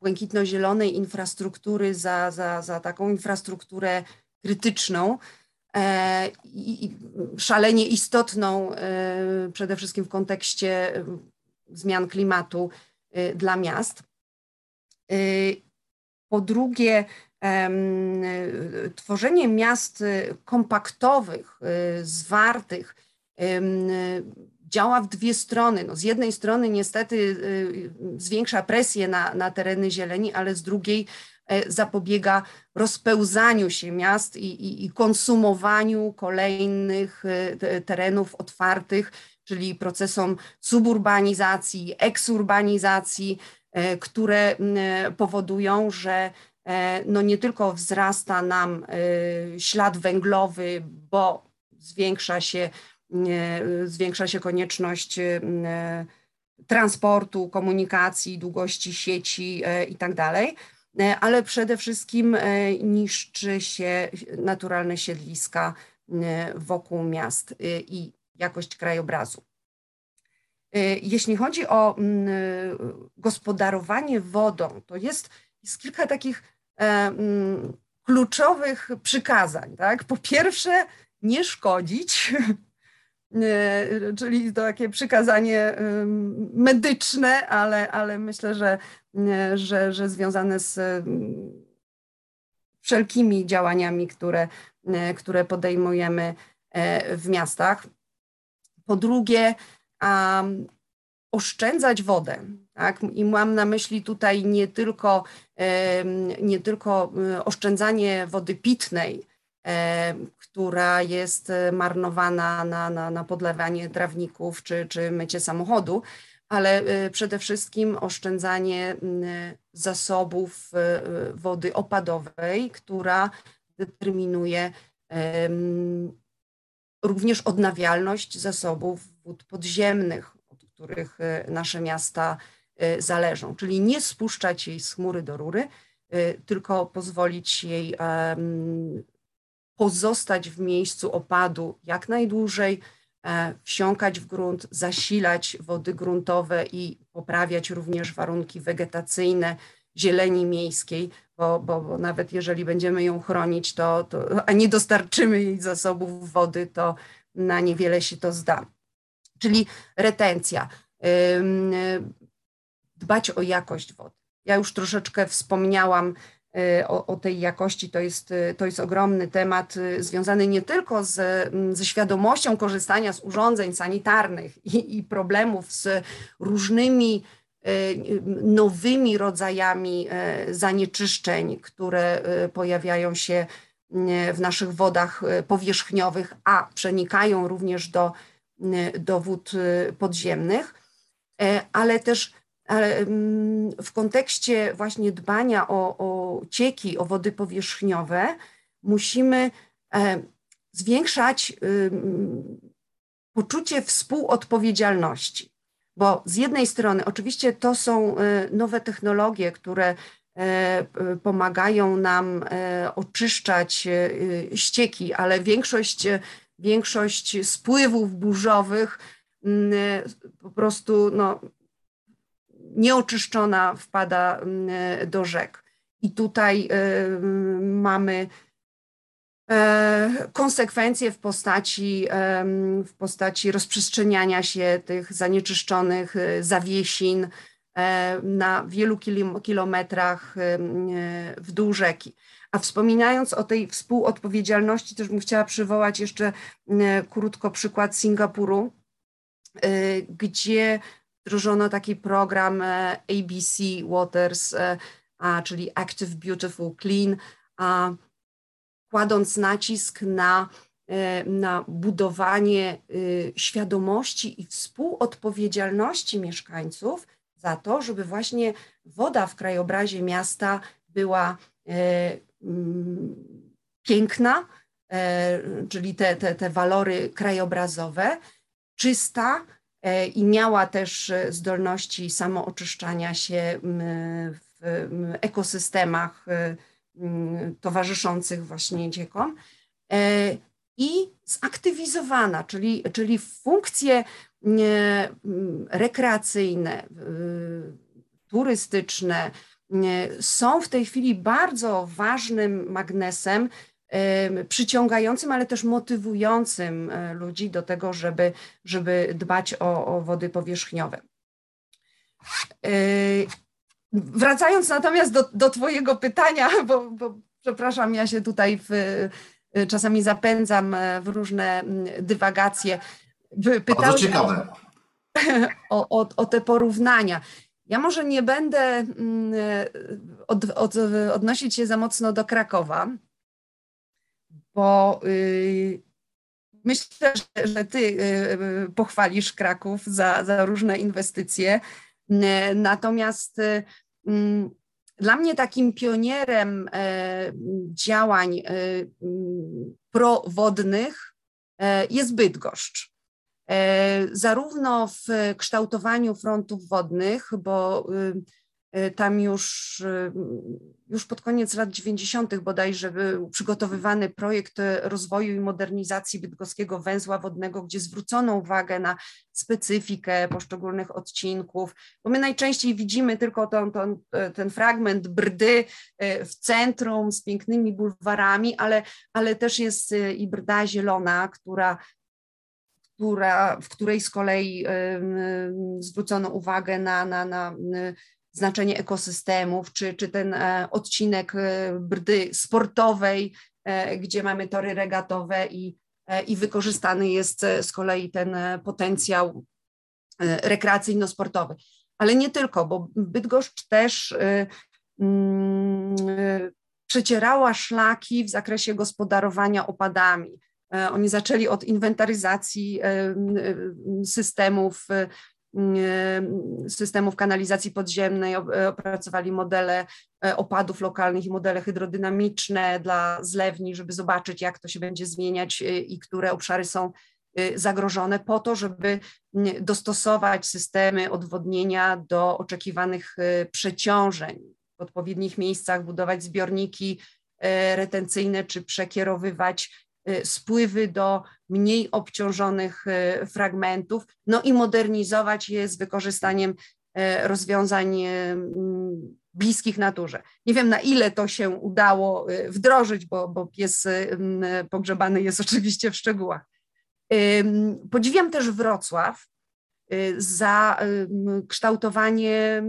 błękitno-zielonej infrastruktury za, za, za taką infrastrukturę krytyczną i szalenie istotną przede wszystkim w kontekście zmian klimatu dla miast. Po drugie, tworzenie miast kompaktowych, y, zwartych, działa w dwie strony. No z jednej strony niestety y, zwiększa presję na, na tereny zieleni, ale z drugiej e, zapobiega rozpełzaniu się miast i, i, i konsumowaniu kolejnych y, terenów otwartych, czyli procesom suburbanizacji, eksurbanizacji, e, które powodują, że E, no nie tylko wzrasta nam e, ślad węglowy, bo zwiększa się, zwiększa się konieczność transportu, komunikacji, długości sieci i tak e, ale przede wszystkim niszczy się naturalne siedliska wokół miast i jakość krajobrazu. Jeśli chodzi o gospodarowanie wodą, to jest, jest kilka takich E, mm, kluczowych przykazań. Tak? Po pierwsze, nie szkodzić, e, czyli to takie przykazanie medyczne, ale, ale myślę, że, że, że związane z wszelkimi działaniami, które, które podejmujemy e, w miastach. Po drugie, oszczędzać wodę. Tak? I mam na myśli tutaj nie tylko, nie tylko oszczędzanie wody pitnej, która jest marnowana na, na, na podlewanie trawników czy, czy mycie samochodu, ale przede wszystkim oszczędzanie zasobów wody opadowej, która determinuje również odnawialność zasobów wód podziemnych, od których e, nasze miasta e, zależą. Czyli nie spuszczać jej z chmury do rury, e, tylko pozwolić jej pozostać w miejscu opadu jak najdłużej, wsiąkać w grunt, zasilać wody gruntowe i poprawiać również warunki wegetacyjne zieleni miejskiej, bo, bo, bo nawet jeżeli będziemy ją chronić, to, to, a nie dostarczymy jej zasobów wody, to na niewiele się to zda. Czyli retencja. Dbać o jakość wody. Ja już troszeczkę wspomniałam y, o, o, tej jakości. To jest, y, to jest ogromny temat y, związany nie tylko z, ze świadomością korzystania z urządzeń sanitarnych i, i problemów z różnymi nowymi rodzajami zanieczyszczeń, które pojawiają się w naszych wodach powierzchniowych, a przenikają również do do wód podziemnych, e, ale też ale mm, w kontekście właśnie dbania o, o cieki, o wody powierzchniowe, musimy e, zwiększać y, poczucie współodpowiedzialności. Bo z jednej strony, oczywiście to są nowe technologie, które e, pomagają nam oczyszczać ścieki, ale większość większość spływów burzowych mm, po prostu no, nieoczyszczona wpada mm, do rzek. I tutaj y, mamy e, konsekwencje w postaci, w postaci rozprzestrzeniania się tych zanieczyszczonych y, zawiesin e, na wielu kilometrach w dół rzeki. A wspominając o tej współodpowiedzialności, też bym chciała przywołać jeszcze e, krótko przykład Singapuru, e, gdzie wdrożono taki program e, ABC Waters, czyli Active, Beautiful, Clean, kładąc nacisk na, na budowanie świadomości i współodpowiedzialności mieszkańców za to, żeby właśnie woda w krajobrazie miasta była Mm, piękna, e, czyli te, te, te walory krajobrazowe, czysta e, i miała też zdolności samooczyszczania się w ekosystemach e, towarzyszących właśnie dziekom. I zaktywizowana, czyli, czyli funkcje rekreacyjne, turystyczne, są w tej chwili bardzo ważnym magnesem, przyciągającym, ale też motywującym e, ludzi do tego, żeby, żeby dbać o, o wody powierzchniowe. E, wracając natomiast do, do Twojego pytania, bo, bo przepraszam, ja się tutaj w, e, czasami zapędzam w różne dywagacje. Pytałeś ciekawe. O, o, o te porównania. Ja może nie będę od, od, odnosić się za mocno do Krakowa, bo y, myślę, że, ty y, pochwalisz Kraków za, za różne inwestycje. Natomiast y, mm, dla mnie takim pionierem e, działań prowodnych e, jest Bydgoszcz. E, zarówno w kształtowaniu frontów wodnych, bo tam już, y, już pod koniec lat 90. bodajże był przygotowywany projekt rozwoju i modernizacji bydgoskiego węzła wodnego, gdzie zwrócono uwagę na specyfikę poszczególnych odcinków, bo my najczęściej widzimy tylko ten, ten, ten fragment brdy w centrum z pięknymi bulwarami, ale, ale też jest i brda zielona, która która, w której z kolei zwrócono uwagę na, na, na znaczenie ekosystemów, czy, czy ten e, odcinek e, brdy sportowej, e, gdzie mamy tory regatowe i, i wykorzystany jest z kolei ten potencjał rekreacyjno-sportowy. ale nie tylko, bo Bydgoszcz też mm, przecierała szlaki w zakresie gospodarowania opadami. Oni zaczęli od inwentaryzacji systemów systemów kanalizacji podziemnej, opracowali modele e, opadów lokalnych i modele hydrodynamiczne dla zlewni, żeby zobaczyć, jak to się będzie zmieniać e, i które obszary są e, zagrożone, po to, żeby dostosować systemy odwodnienia do oczekiwanych przeciążeń. W odpowiednich miejscach budować zbiorniki retencyjne czy przekierowywać spływy do mniej obciążonych y, fragmentów, no i modernizować je z wykorzystaniem y, rozwiązań bliskich naturze. Nie wiem, na ile to się udało wdrożyć, bo, bo pies pogrzebany jest oczywiście w szczegółach. Podziwiam też Wrocław za kształtowanie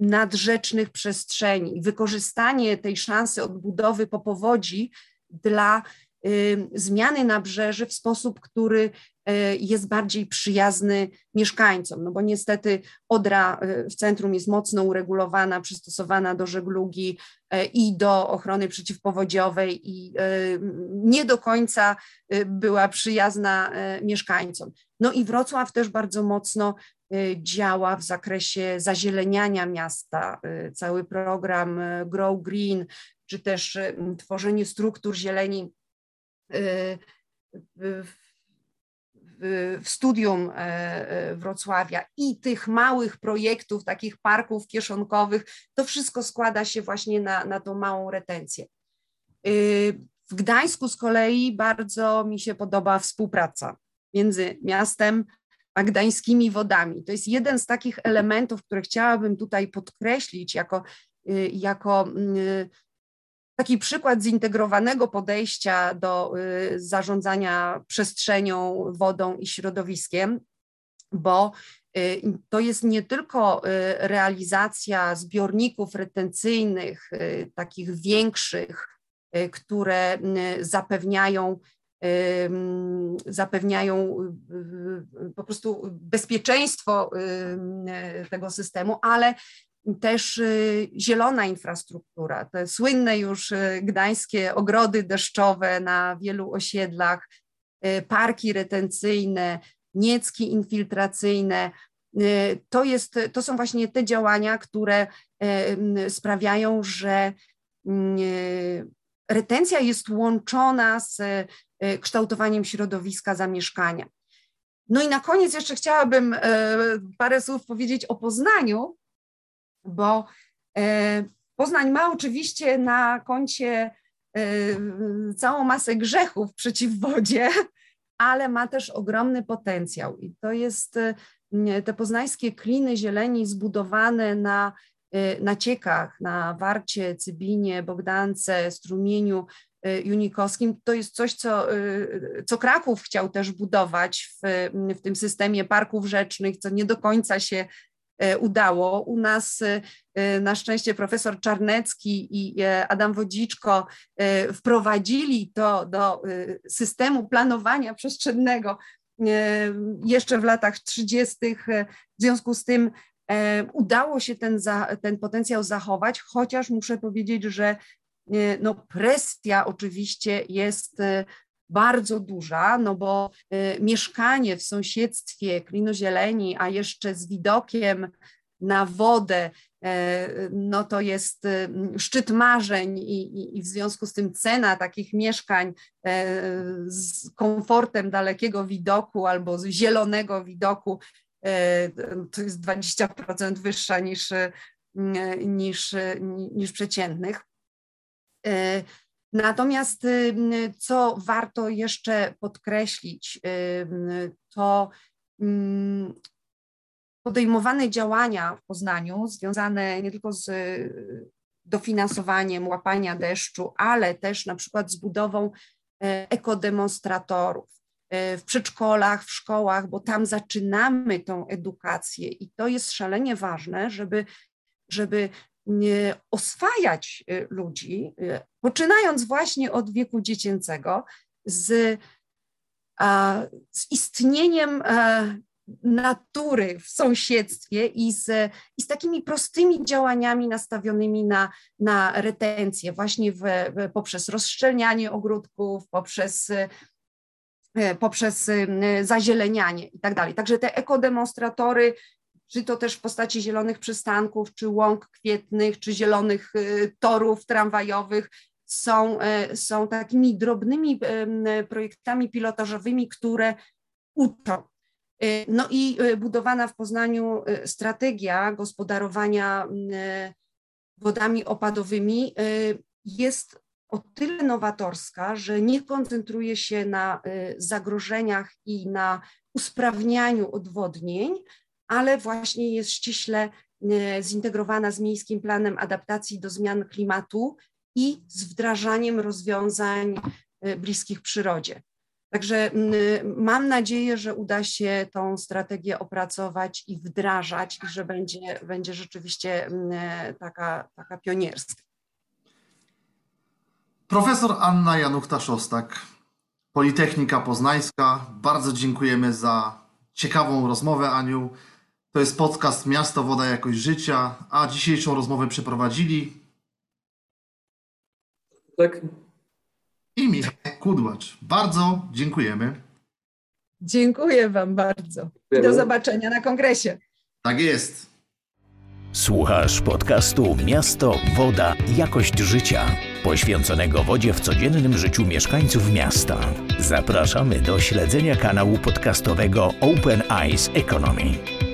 nadrzecznych przestrzeni, wykorzystanie tej szansy odbudowy po powodzi dla y, zmiany nabrzeży w sposób, który y, jest bardziej przyjazny mieszkańcom, no bo niestety Odra y, w centrum jest mocno uregulowana, przystosowana do żeglugi i do ochrony przeciwpowodziowej i nie do końca była przyjazna mieszkańcom. No i Wrocław też bardzo mocno działa w zakresie zazieleniania miasta. Cały program Grow Green, czy też tworzenie struktur zieleni y, w, studium e, e, Wrocławia i tych małych projektów, takich parków kieszonkowych, to wszystko składa się właśnie na, na tą małą retencję. Y, w Gdańsku z kolei bardzo mi się podoba współpraca między miastem a gdańskimi wodami. To jest jeden z takich elementów, które chciałabym tutaj podkreślić jako, y, jako taki przykład zintegrowanego podejścia do y, zarządzania przestrzenią, wodą i środowiskiem, bo y, to jest nie tylko y, realizacja zbiorników retencyjnych, takich większych, które zapewniają zapewniają po prostu bezpieczeństwo tego systemu, ale też y, zielona infrastruktura, te słynne już y, gdańskie ogrody deszczowe na wielu osiedlach, y, parki retencyjne, niecki infiltracyjne. To, jest, to są właśnie te działania, które sprawiają, że retencja jest łączona z kształtowaniem środowiska zamieszkania. No i na koniec jeszcze chciałabym parę słów powiedzieć o Poznaniu, bo e, Poznań ma oczywiście na koncie e, całą masę grzechów przeciw wodzie, ale ma też ogromny potencjał i to jest e, te poznańskie kliny zieleni zbudowane na naciekach, na Warcie, Cybinie, Bogdance, Strumieniu Junikowskim. To jest coś, co, co Kraków chciał też budować w, w tym systemie parków rzecznych, co nie do końca się udało. U nas e, e, na szczęście profesor Czarnecki i Adam Wodziczko wprowadzili to do systemu planowania przestrzennego jeszcze w latach 30. W związku z tym udało się ten, za, ten potencjał zachować, chociaż muszę powiedzieć, że no presja oczywiście jest bardzo duża, no bo y, mieszkanie w sąsiedztwie klinozieleni, a jeszcze z widokiem na wodę, e, no to jest y, szczyt marzeń i, i, i, w związku z tym cena takich mieszkań e, z komfortem dalekiego widoku albo z zielonego widoku e, to jest 20% wyższa niż, niż, niż przeciętnych. Natomiast co warto jeszcze podkreślić, to podejmowane działania w Poznaniu związane nie tylko z dofinansowaniem łapania deszczu, ale też na przykład z budową ekodemonstratorów w przedszkolach, w szkołach, bo tam zaczynamy tą edukację i to jest szalenie ważne, żeby, żeby oswajać y, ludzi, y, poczynając właśnie od wieku dziecięcego, z, z istnieniem natury w sąsiedztwie i z, i z takimi prostymi działaniami nastawionymi na, na retencję, właśnie w, poprzez rozszczelnianie ogródków, poprzez poprzez zazielenianie i tak dalej. Także te ekodemonstratory, czy to też w postaci zielonych przystanków, czy łąk kwietnych, czy zielonych torów tramwajowych, są, są takimi drobnymi projektami pilotażowymi, które uczą. Y, no i y, budowana w Poznaniu y, strategia gospodarowania wodami opadowymi jest o tyle nowatorska, że nie koncentruje się na zagrożeniach i na usprawnianiu odwodnień, ale właśnie jest ściśle zintegrowana z Miejskim Planem Adaptacji do Zmian Klimatu i z wdrażaniem rozwiązań bliskich przyrodzie. Także mm, mam nadzieję, że uda się tą strategię opracować i wdrażać i że będzie, będzie rzeczywiście taka, taka pionierska. Profesor Anna Januchta-Szostak, Politechnika Poznańska. Bardzo dziękujemy za ciekawą rozmowę, Aniu. To jest podcast Miasto, Woda, Jakość Życia, a dzisiejszą rozmowę przeprowadzili tak i Michał Kudłacz. Bardzo dziękujemy. Dziękuję Wam bardzo. Do zobaczenia na kongresie. Tak jest. Słuchasz podcastu Miasto, Woda, Jakość Życia, poświęconego wodzie w codziennym życiu mieszkańców miasta. Zapraszamy do śledzenia kanału podcastowego Open Eyes Economy.